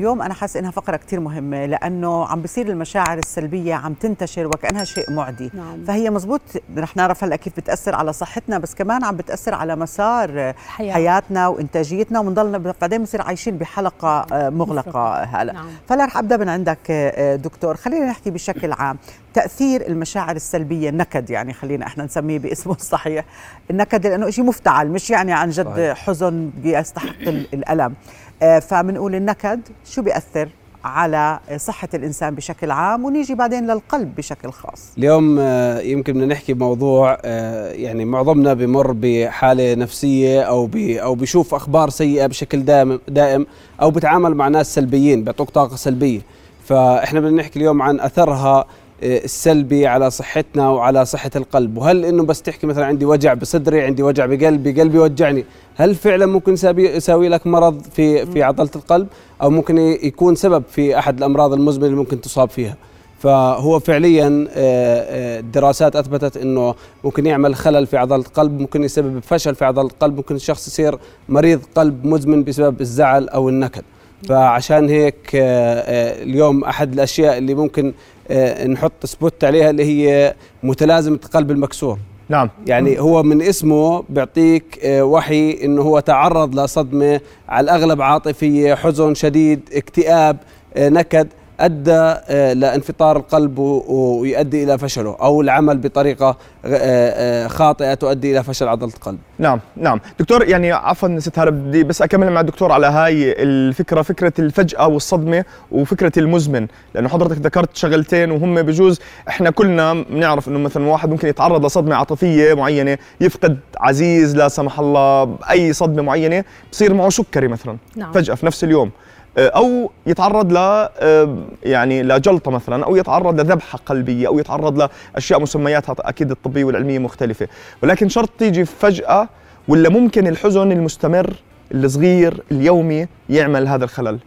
اليوم أنا حاسة إنها فقرة كتير مهمة لأنه عم بصير المشاعر السلبية عم تنتشر وكأنها شيء معدي نعم. فهي مزبوط رح نعرف هلأ كيف بتأثر على صحتنا بس كمان عم بتأثر على مسار حياة. حياتنا وإنتاجيتنا وبنضلنا بعدين بنصير عايشين بحلقة آه، مغلقة هلأ نعم. فلا رح أبدأ من عندك آه، دكتور خلينا نحكي بشكل عام تأثير المشاعر السلبية النكد يعني خلينا إحنا نسميه باسمه الصحيح النكد لأنه شيء مفتعل مش يعني عن جد صحيح. حزن بيستحق ال- الألم آه، فبنقول النكد شو بيأثر على صحة الإنسان بشكل عام؟ ونيجي بعدين للقلب بشكل خاص. اليوم آه، يمكن بدنا نحكي بموضوع آه، يعني معظمنا بمر بحالة نفسية أو بي أو بيشوف أخبار سيئة بشكل دائم دائم أو بتعامل مع ناس سلبيين بيعطوك طاقة سلبية. فإحنا بدنا نحكي اليوم عن أثرها آه، السلبي على صحتنا وعلى صحة القلب. وهل إنه بس تحكي مثلا عندي وجع بصدري عندي وجع بقلبي قلبي وجعني هل فعلا ممكن يساوي لك مرض في في عضلة القلب؟ أو ممكن يكون سبب في أحد الأمراض المزمنة اللي ممكن تصاب فيها؟ فهو فعليا آه، آه، الدراسات أثبتت إنه ممكن يعمل خلل في عضلة القلب ممكن يسبب فشل في عضلة القلب ممكن الشخص يصير مريض قلب مزمن بسبب الزعل أو النكد. فعشان هيك آه، آه، اليوم أحد الأشياء اللي ممكن آه، نحط سبوت عليها اللي هي متلازمة القلب المكسور. نعم. يعني هو من اسمه بيعطيك آه، وحي إنه هو تعرض لصدمة على الأغلب عاطفية حزن شديد اكتئاب آه، نكد. ادى آه، لانفطار القلب ويؤدي إلى فشله أو العمل بطريقة آه، آه، خاطئة تؤدي إلى فشل عضلة القلب. نعم نعم. دكتور يعني عفوا ست هلا بدي بس أكمل مع الدكتور على هاي الفكرة فكرة الفجأة والصدمة وفكرة المزمن. لأنه حضرتك ذكرت شغلتين وهم بجوز إحنا كلنا بنعرف إنه مثلا واحد ممكن يتعرض لصدمة عاطفية معينة يفقد عزيز لا سمح الله أي صدمة معينة بصير معه سكري مثلا. نعم. فجأة في نفس اليوم. أو يتعرض ل آه، يعني لجلطه مثلا أو يتعرض لذبحة قلبية أو يتعرض لأشياء مسمياتها أكيد الطبية والعلمية مختلفة. ولكن شرط تيجي فجأة ولا ممكن الحزن المستمر الصغير اليومي يعمل هذا الخلل؟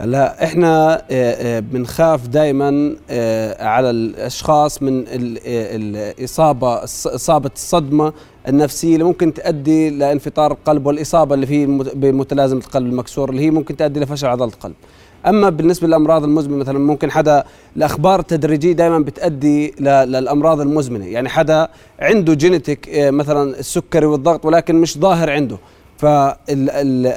هلأ إحنا آه، آه، بنخاف دائما على الأشخاص من ال- آه، الاصابه إصابة الصدمة النفسية اللي ممكن تؤدي لانفطار القلب والإصابة اللي في مت- بمتلازمة القلب المكسور اللي هي ممكن تؤدي لفشل عضلة القلب. أما بالنسبة للأمراض المزمنة مثلا ممكن حدا الأخبار التدريجية دائما بتؤدي للأمراض المزمنة، يعني حدا عنده genetic مثلا السكري والضغط ولكن مش ظاهر عنده.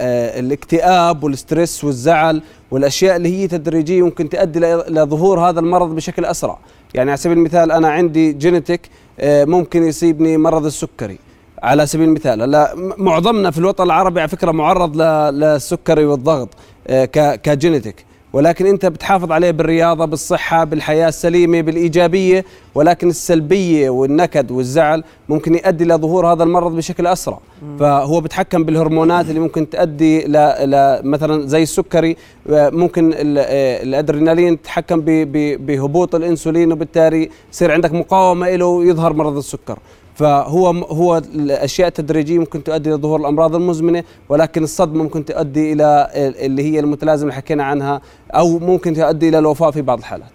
فالاكتئاب وال stress والزعل والأشياء اللي هي تدريجية ممكن تؤدي لظهور هذا المرض بشكل أسرع. يعني على سبيل المثال أنا عندي genetic ممكن يصيبني مرض السكري. على سبيل المثال هلا معظمنا في الوطن العربي على فكرة معرض للسكري والضغط آه، كجينيتك ولكن انت بتحافظ عليه بالرياضة بالصحة بالحياة السليمة بالإيجابية. ولكن السلبية والنكد والزعل ممكن يؤدي لظهور هذا المرض بشكل أسرع. فهو بتحكم بالهرمونات اللي ممكن تؤدي ل ل- مثلا زي السكري. آه، ممكن ال- آه، الأدرينالين تتحكم ب- ب- بهبوط الإنسولين وبالتالي يصير عندك مقاومة له ويظهر مرض السكر. فهو هو الأشياء التدريجية ممكن تؤدي لظهور الأمراض المزمنة ولكن الصدمة ممكن تؤدي إلى اللي هي المتلازمة اللي حكينا عنها أو ممكن تؤدي إلى الوفاة في بعض الحالات.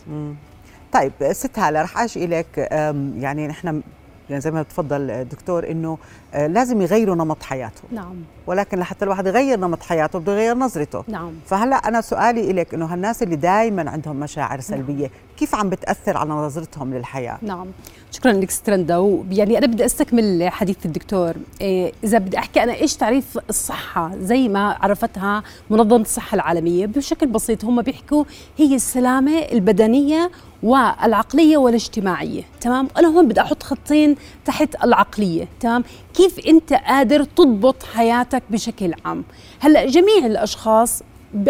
طيب ست هالة رح أجي إليك أم، يعني نحن يعني زي ما تفضل الدكتور إنه لازم يغيروا نمط حياتهم نعم. ولكن لحتى الواحد يغير نمط حياته بده يغير نظرته. نعم. فهلأ أنا سؤالي لك إنه هالناس اللي دائما عندهم مشاعر سلبية كيف عم بتأثر على نظرتهم للحياة؟ نعم. شكرا لك سترندا. ويعني أنا بدي أستكمل حديث الدكتور. إيه إذا بدي أحكي أنا إيش تعريف الصحة زي ما عرفتها منظمة الصحة العالمية بشكل بسيط هم بيحكوا هي السلامة البدنية والعقلية والاجتماعية. تمام؟ أنا هون بدي أحط خطين تحت العقلية. تمام؟ كيف أنت قادر تضبط حياتك بشكل عام؟ هلأ جميع الأشخاص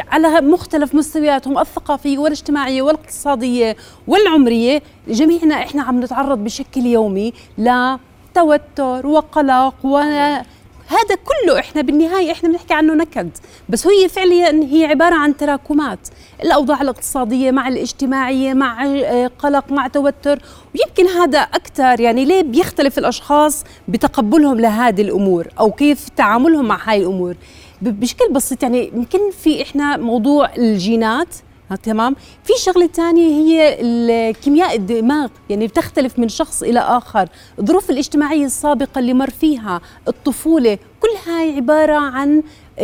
على مختلف مستوياتهم الثقافية والاجتماعية والاقتصادية والعمرية جميعنا إحنا عم نتعرض بشكل يومي لتوتر وقلق وهذا كله إحنا بالنهاية إحنا بنحكي عنه نكد. بس هي فعليا هي عبارة عن تراكمات. الأوضاع الاقتصادية مع الاجتماعية مع آه، قلق مع توتر. ويمكن هذا أكثر يعني ليه بيختلف الأشخاص بتقبلهم لهذه الأمور أو كيف تعاملهم مع هاي الأمور. ب- بشكل بسيط يعني يمكن في إحنا موضوع الجينات تمام؟ في شغلة ثانية هي الكيمياء الدماغ يعني بتختلف من شخص إلى آخر. الظروف الاجتماعية السابقة اللي مر فيها الطفولة كل هاي عبارة عن آه،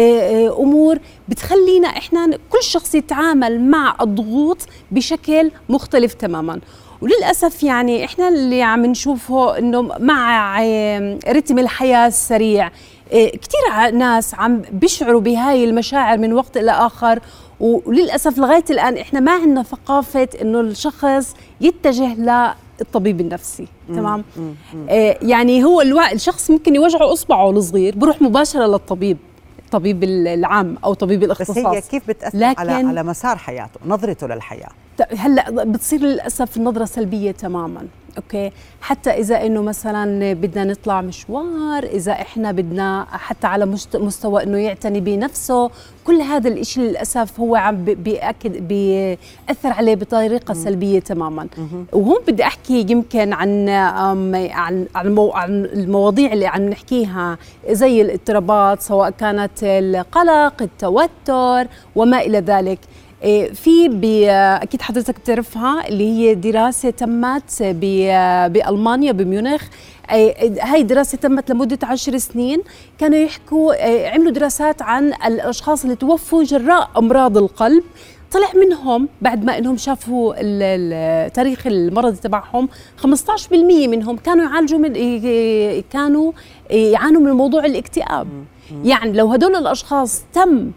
آه، أمور بتخلينا إحنا كل شخص يتعامل مع الضغوط بشكل مختلف تماما. وللأسف يعني إحنا اللي عم نشوفه إنه مع آه، رتم الحياة السريع كثير ناس عم بيشعروا بهاي المشاعر من وقت إلى آخر. وللأسف لغاية الآن إحنا ما عندنا ثقافة إنه الشخص يتجه للطبيب النفسي تمام؟ آه يعني هو الوا... الشخص ممكن يوجعه أصبعه الصغير بروح مباشرة للطبيب الطبيب العام أو طبيب الاختصاص بس هي كيف بتأثر لكن على على مسار حياته نظرته للحياة؟ هلأ بتصير للأسف النظرة سلبية تماما. أوكي. حتى إذا إنه مثلا بدنا نطلع مشوار إذا إحنا بدنا حتى على مستوى إنه يعتني بنفسه كل هذا الإشي للأسف هو عم بياكد بيأثر عليه بطريقة سلبية تماما. وهون بدي أحكي يمكن عن عن عن المواضيع اللي عم نحكيها زي الاضطرابات سواء كانت القلق التوتر وما إلى ذلك. في أكيد حضرتك بتعرفها اللي هي دراسة تمت بألمانيا بميونخ. هاي دراسة تمت لمدة عشر سنين. كانوا يحكوا إيه، عملوا دراسات عن الأشخاص اللي توفوا جراء أمراض القلب. طلع منهم بعد ما إنهم شافوا تاريخ المرض تبعهم 15% منهم كانوا يعالجوا من كانوا يعانوا من موضوع الاكتئاب. يعني لو هدول الأشخاص تم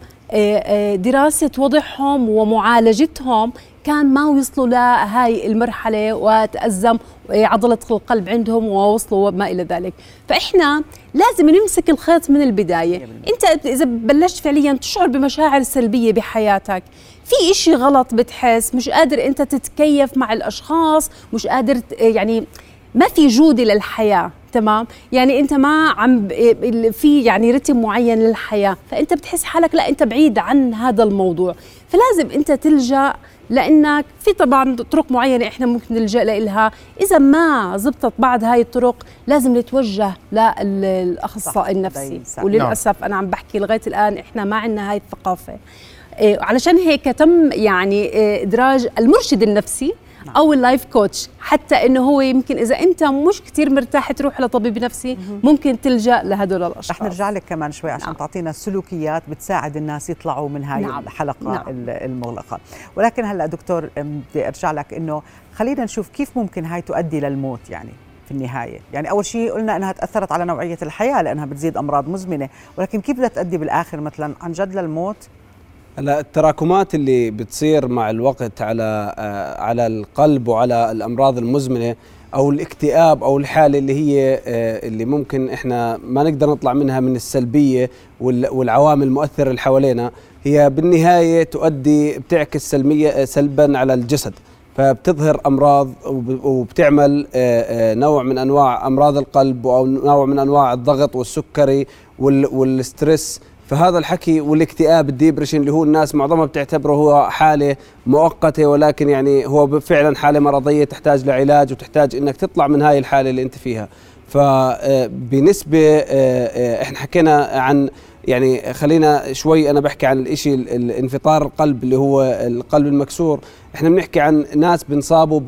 دراسة وضعهم ومعالجتهم كان ما وصلوا لهاي المرحلة وتأزم عضلة القلب عندهم ووصلوا وما إلى ذلك. فإحنا لازم نمسك الخيط من البداية. أنت إذا بلشت فعليا تشعر بمشاعر سلبية بحياتك. في إشي غلط بتحس مش قادر أنت تتكيف مع الأشخاص مش قادر يعني ما في جودة للحياة تمام؟ يعني أنت ما عم في يعني رتم معين للحياة فأنت بتحس حالك لا أنت بعيد عن هذا الموضوع. فلازم أنت تلجأ لأنك في طبعا طرق معينة إحنا ممكن نلجأ لها إذا ما زبطت بعض هاي الطرق لازم نتوجه للأخصائي النفسي. وللأسف أنا عم بحكي لغاية الآن إحنا ما عندنا هاي الثقافة. إيه علشان هيك تم يعني إيه، إدراج المرشد النفسي نعم. أو ال life coach حتى إنه هو يمكن إذا أنت مش كثير مرتاح تروح لطبيب نفسي ممكن تلجأ لهدول الأشخاص رح نرجع لك كمان شوي عشان نعم. تعطينا سلوكيات بتساعد الناس يطلعوا من هاي نعم. الحلقة نعم. المغلقة ولكن هلأ دكتور بدي أرجع لك إنه خلينا نشوف كيف ممكن هاي تؤدي للموت يعني في النهاية يعني أول شيء قلنا أنها تأثرت على نوعية الحياة لأنها بتزيد أمراض مزمنة ولكن كيف بدها تؤدي بالآخر مثلا عن جد للموت هلا التراكمات اللي بتصير مع الوقت على آه، على القلب وعلى الأمراض المزمنة أو الاكتئاب أو الحالة اللي هي آه، اللي ممكن إحنا ما نقدر نطلع منها من السلبية والعوامل المؤثرة اللي حوالينا هي بالنهاية تؤدي بتعكس سلمية آه، سلبا على الجسد. فبتظهر أمراض وبتعمل نوع من أنواع أمراض القلب أو نوع من أنواع الضغط والسكري وال stress فهذا الحكي والاكتئاب ال depression اللي هو الناس معظمها بتعتبره هو حالة مؤقتة ولكن يعني هو فعلا حالة مرضية تحتاج لعلاج وتحتاج إنك تطلع من هاي الحالة اللي أنت فيها. فبنسبه آه، آه، إحنا حكينا عن يعني خلينا شوي أنا بحكي عن الإشي الانفطار القلب اللي هو القلب المكسور. إحنا بنحكي عن ناس بنصابوا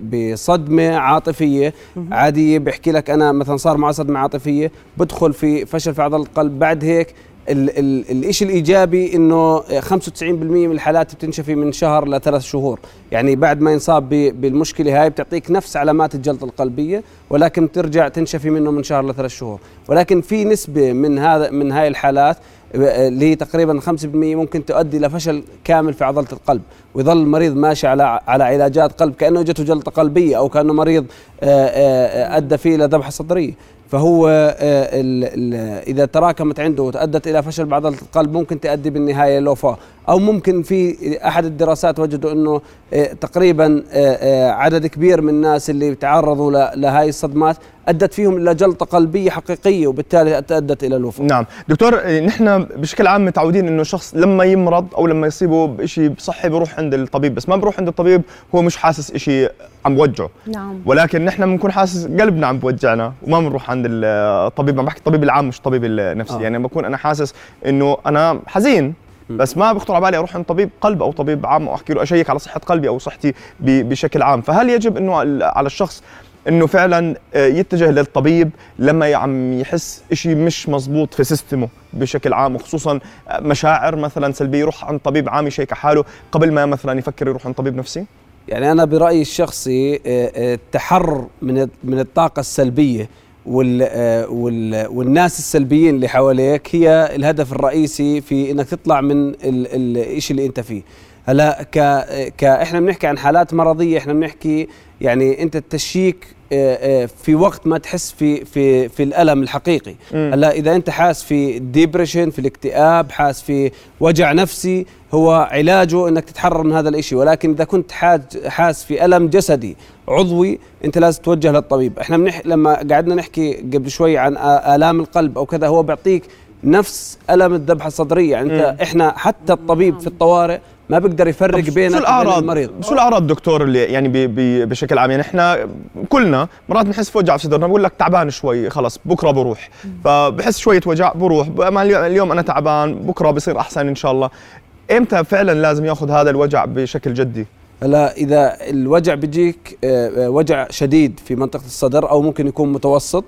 بصدمة عاطفية عادية. بحكي لك أنا مثلا صار معي صدمة عاطفية بدخل في فشل في عضلة القلب. بعد هيك ال ال الشيء الإيجابي إنه 95% من الحالات بتنشفي من شهر لثلاث شهور. يعني بعد ما ينصاب بالمشكلة هاي بتعطيك نفس علامات الجلطة القلبية ولكن بترجع تنشفي منه من شهر لثلاث شهور. ولكن في نسبة من هذا من هاي الحالات اللي هي تقريبا 5% ممكن تؤدي لفشل كامل في عضلة القلب ويظل المريض ماشي على على علاجات قلب كأنه جته جلطة قلبية أو كأنه مريض أدى فيه إلى ذبحة صدرية. فهو ال إذا تراكمت عنده وتأدت إلى فشل بعضله القلب ممكن تؤدي بالنهاية لوفاه أو ممكن في أحد الدراسات وجدوا إنه تقريبا عدد كبير من الناس اللي تعرضوا لهذه الصدمات أدت فيهم إلى جلطة قلبية حقيقية وبالتالي أدت إلى الوفاة. نعم، دكتور نحن بشكل عام متعودين إنه شخص لما يمرض أو لما يصيبه بشيء صحي بيروح عند الطبيب، بس ما بروح عند الطبيب هو مش حاسس شيء عم بوجعه. نعم. ولكن نحن بنكون حاسس قلبنا عم بوجعنا وما بنروح عند الطبيب، ما بحكي الطبيب العام مش الطبيب النفسي، آه. يعني بكون أنا حاسس إنه أنا حزين بس ما بخطر على بالي أروح عند طبيب قلب أو طبيب عام واحكي له أشيك على صحة قلبي أو صحتي بشكل عام فهل يجب إنه على الشخص إنه فعلا آه، يتجه للطبيب لما عم يحس شيء مش مزبوط في سيستمه بشكل عام وخصوصا آه، مشاعر مثلا سلبية يروح عند طبيب عام يشيك حاله قبل ما مثلا يفكر يروح عند طبيب نفسي؟ يعني أنا برأيي الشخصي آه، التحرر من من الطاقة السلبية والناس السلبيين اللي حواليك هي الهدف الرئيسي في إنك تطلع من الشيء اللي أنت فيه. هلا ك ك إحنا بنحكي عن حالات مرضية إحنا بنحكي يعني أنت ال check في وقت ما تحس في في في الألم الحقيقي. هلأ إذا أنت حاس في depression في الاكتئاب حاس في وجع نفسي هو علاجه إنك تتحرر من هذا الشيء ولكن إذا كنت حاس في ألم جسدي عضوي أنت لازم توجه للطبيب. إحنا بنح... لما قعدنا نحكي قبل شوي عن آلام القلب أو كذا هو بيعطيك نفس ألم الذبحة الصدرية. يعني أنت إحنا حتى الطبيب في الطوارئ ما بيقدر يفرق بين شو الأعراض؟ المريض. شو الأعراض دكتور اللي يعني بي بي بشكل عام؟ يعني إحنا كلنا مرات بنحس في وجع في صدرنا بقول لك تعبان شوي خلص بكرة بروح. فبحس شوية وجع بروح. اليوم أنا تعبان بكرة بصير أحسن إن شاء الله. إمتى فعلا لازم يأخذ هذا الوجع بشكل جدي؟ هلا إذا الوجع بيجيك آه، آه، وجع شديد في منطقة الصدر أو ممكن يكون متوسط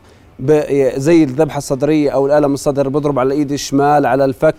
زي الذبحة الصدرية أو الألم الصدر بيضرب على الإيد الشمال على الفك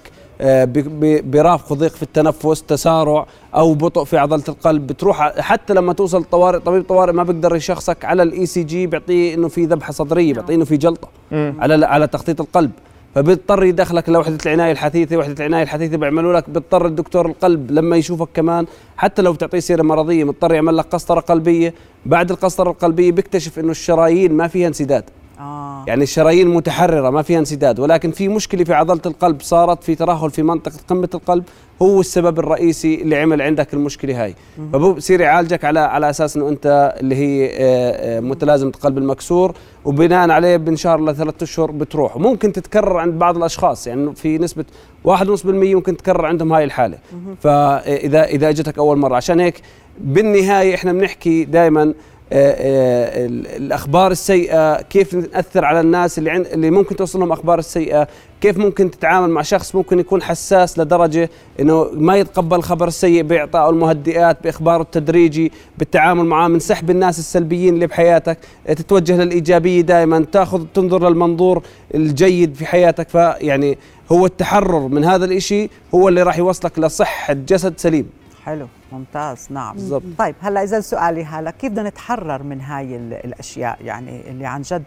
برافق ضيق في التنفس تسارع أو بطء في عضلة القلب. بتروح حتى لما توصل الطوارئ طبيب طوارئ ما بيقدر يشخصك على ال ECG بيعطيه إنه في ذبحة صدرية بيعطيه إنه في جلطة على على تخطيط القلب. فبيضطر يدخلك لوحدة العناية الحثيثة وحدة العناية الحثيثة بيعملوا لك. بيضطر الدكتور القلب لما يشوفك كمان حتى لو بتعطيه سيرة مرضية مضطر يعمل لك قسطرة قلبية. بعد القسطرة القلبية بيكتشف إنه الشرايين ما فيها انسداد. آه. يعني الشرايين متحررة ما فيها انسداد ولكن في مشكلة في عضلة القلب صارت في ترهل في منطقة قمة القلب هو السبب الرئيسي اللي عمل عندك المشكلة هاي. فبصير يعالجك على على أساس أنه أنت اللي هي آه، آه، متلازمة القلب المكسور وبناء عليه بنشهر لثلاث أشهر بتروح. ممكن تتكرر عند بعض الأشخاص يعني في نسبة 1.5% ممكن تكرر عندهم هاي الحالة. فإذا إذا إجتك أول مرة. عشان هيك بالنهاية إحنا بنحكي دائما الأخبار السيئة كيف ناثر على الناس اللي عند اللي ممكن توصل لهم أخبار السيئه كيف ممكن تتعامل مع شخص ممكن يكون حساس لدرجة إنه ما يتقبل الخبر السيء بإعطائه المهدئات بإخباره التدريجي بالتعامل معاه من سحب الناس السلبيين اللي بحياتك. تتوجه للإيجابية دائما تاخذ تنظر للمنظور الجيد في حياتك. فيعني هو التحرر من هذا الإشي هو اللي راح يوصلك لصحة جسد سليم. حلو ممتاز نعم. بالضبط. طيب هلا إذا سؤالي هلا كيف بدنا نتحرر من هاي الأشياء؟ يعني اللي عن جد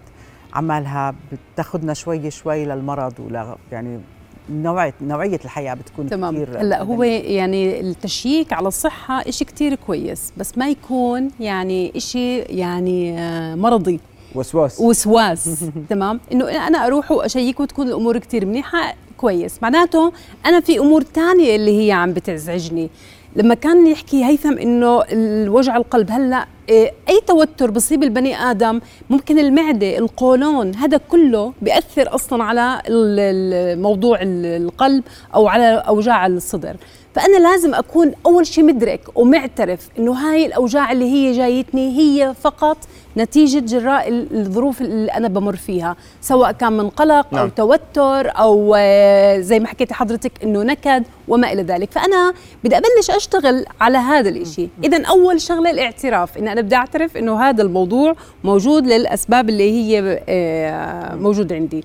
عمالها بتاخذنا شوي شوي للمرض ولا يعني نوعية نوعية الحياة بتكون تمام. كثير هلا هو يعني التشييك على الصحة إشي كثير كويس بس ما يكون يعني إشي يعني آه، مرضي. وسواس. وسواس. تمام؟ إنه أنا أروح وأشيك وتكون الأمور كثير منيحة كويس. معناته أنا في أمور تانية اللي هي عم بتزعجني. لما كان يحكي هيثم إنه الوجع القلب هلأ إيه، أي توتر بصيب البني آدم ممكن المعدة القولون هذا كله بيأثر أصلا على موضوع القلب أو على أوجاع الصدر فأنا لازم أكون أول شيء مدرك ومعترف إنه هاي الأوجاع اللي هي جايتني هي فقط نتيجة جراء الظروف اللي أنا بمر فيها سواء كان من قلق نعم. أو توتر أو آه، زي ما حكيتي حضرتك إنه نكد وما إلى ذلك. فأنا بدي أبلش أشتغل على هذا الشيء اذا أول شغلة الاعتراف. إن أنا بدي أعترف إنه هذا الموضوع موجود للأسباب اللي هي آه، موجوده عندي.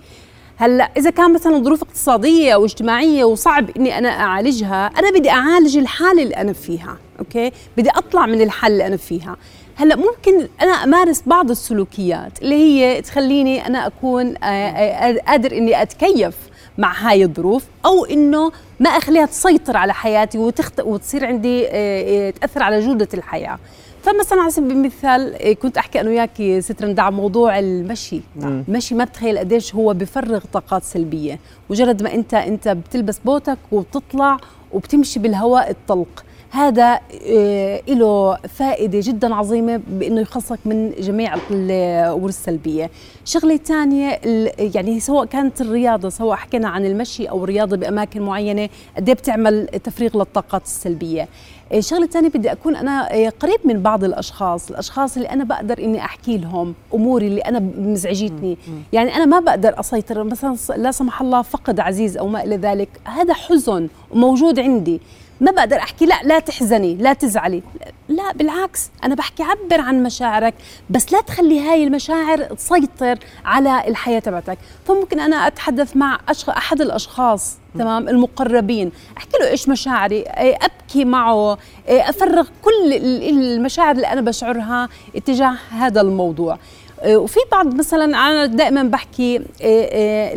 هلأ إذا كان مثلا ظروف اقتصادية أو اجتماعية وصعب إني أنا أعالجها أنا بدي أعالج الحالة اللي أنا فيها أوكي؟ بدي أطلع من الحالة اللي أنا فيها. هلأ ممكن أنا أمارس بعض السلوكيات اللي هي تخليني أنا أكون آه، آه، قادر إني أتكيف مع هاي الظروف أو إنه ما أخليها تسيطر على حياتي وتخت... وتصير عندي آه، تأثر على جودة الحياة. فمثلا على سبيل المثال إيه، كنت أحكي أنا وياك ست رندع موضوع المشي. نعم. المشي ما بتخيل قديش هو بفرغ طاقات سلبية. مجرد ما انت أنت بتلبس بوتك وبتطلع وبتمشي بالهواء الطلق. هذا إيه له فائدة جدا عظيمة بأنه يخلصك من جميع الأمور السلبية. شغلة ثانية يعني سواء كانت الرياضة سواء حكينا عن المشي أو الرياضة بأماكن معينة قد إيه بتعمل تفريغ للطاقات السلبية؟ الشغله الثانية بدي أكون أنا قريب من بعض الأشخاص الأشخاص اللي أنا بقدر إني أحكي لهم أموري اللي أنا مزعجتني. يعني أنا ما بقدر أسيطر مثلا لا سمح الله فقد عزيز أو ما إلى ذلك. هذا حزن وموجود عندي. ما بقدر أحكي. لا لا تحزني لا تزعلي. لا بالعكس أنا بحكي عبر عن مشاعرك بس لا تخلي هاي المشاعر تسيطر على الحياة تبعتك. فممكن أنا أتحدث مع أحد الأشخاص تمام المقربين أحكي له إيش مشاعري إيه، أبكي معه إيه، أفرغ كل المشاعر اللي أنا بشعرها اتجاه هذا الموضوع. آه، وفي بعض مثلا أنا دائما بحكي آه، آه،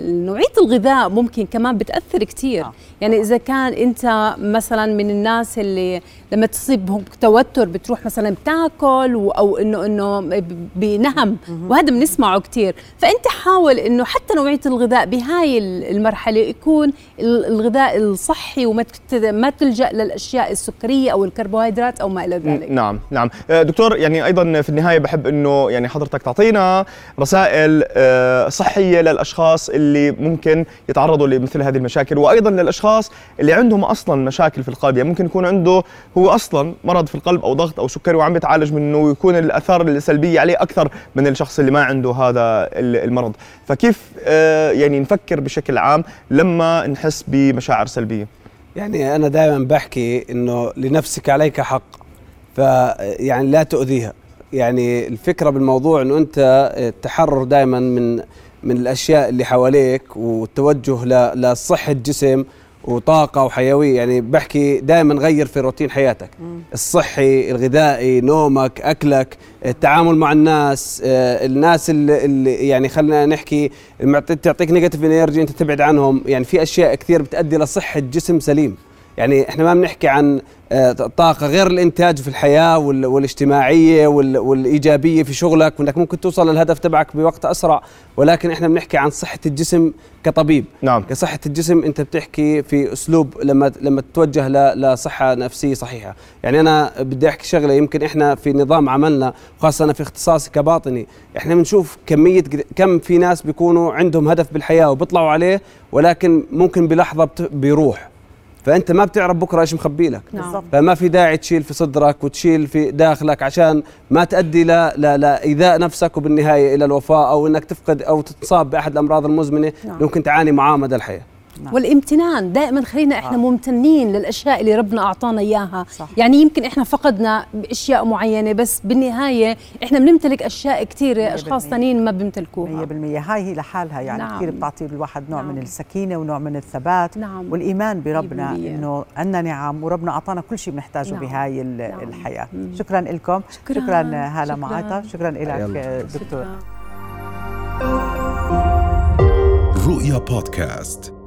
نوعية الغذاء ممكن كمان بتأثر كثير يعني إذا كان أنت مثلا من الناس اللي لما تصيبهم توتر بتروح مثلا بتاكل أو انه إنه بنهم. وهذا بنسمعه كثير فأنت حاول إنه حتى نوعية الغذاء بهاي المرحلة يكون الغذاء الصحي وما ما تلجأ للأشياء السكرية أو الكربوهيدرات أو ما إلى ذلك. نعم نعم. دكتور يعني أيضا في النهاية بحب إنه يعني حضرتك تعطينا رسائل آه، صحية للأشخاص اللي ممكن يتعرضوا لمثل هذه المشاكل وأيضا للأشخاص اللي عندهم أصلا مشاكل في القلب يعني ممكن يكون عنده هو أصلا مرض في القلب أو ضغط أو سكري وعم بيتعالج منه ويكون الأثار السلبية عليه أكثر من الشخص اللي ما عنده هذا المرض. فكيف آه، يعني نفكر بشكل عام لما نحس بمشاعر سلبية؟ يعني أنا دائما بحكي إنه لنفسك عليك حق فيعني لا تؤذيها. يعني الفكرة بالموضوع إنه أنت التحرر دائما من من الأشياء اللي حواليك والتوجه لصحة الجسم وطاقة وحيوية. يعني بحكي دائما غير في روتين حياتك. الصحي الغذائي نومك أكلك التعامل مع الناس آه، الناس اللي, اللي يعني خلينا نحكي تعطيك negative energy أنت تبعد عنهم. يعني في أشياء كثير بتؤدي لصحة جسم سليم. يعني إحنا ما بنحكي عن آه، طاقة غير الإنتاج في الحياة والاجتماعية والإيجابية في شغلك وإنك ممكن توصل للهدف تبعك بوقت أسرع ولكن إحنا بنحكي عن صحة الجسم كطبيب. نعم. كصحة الجسم أنت بتحكي في أسلوب لما لما تتوجه لصحة نفسية صحيحة. يعني أنا بدي أحكي شغلة يمكن إحنا في نظام عملنا وخاصة أنا في اختصاصي كباطني. إحنا بنشوف كمية كم في ناس بيكونوا عندهم هدف بالحياة وبيطلعوا عليه ولكن ممكن بلحظة بيروح. فأنت ما بتعرف بكرة إيش مخبي لك نعم. فما في داعي تشيل في صدرك وتشيل في داخلك عشان ما تؤدي لا لا لايذاء نفسك وبالنهاية إلى الوفاه أو إنك تفقد أو تتصاب بأحد الأمراض المزمنة نعم. ممكن تعاني معاه مدى الحياة نعم. والامتنان دائما خلينا إحنا آه. ممتنين للأشياء اللي ربنا أعطانا إياها صح. يعني يمكن إحنا فقدنا اشياء معينة بس بالنهاية إحنا بنمتلك أشياء كثيره أشخاص ثانيين ما بيمتلكوها 100% هاي هي لحالها يعني نعم. كثير بتعطي الواحد نوع نعم. من السكينة ونوع من الثبات نعم. والإيمان بربنا إنه عندنا نعم وربنا أعطانا كل شيء بنحتاجه نعم. بهاي نعم. الحياة مم. شكرا لكم شكرا, شكرا هالة معاطف شكرا لك دكتور رؤيا بودكاست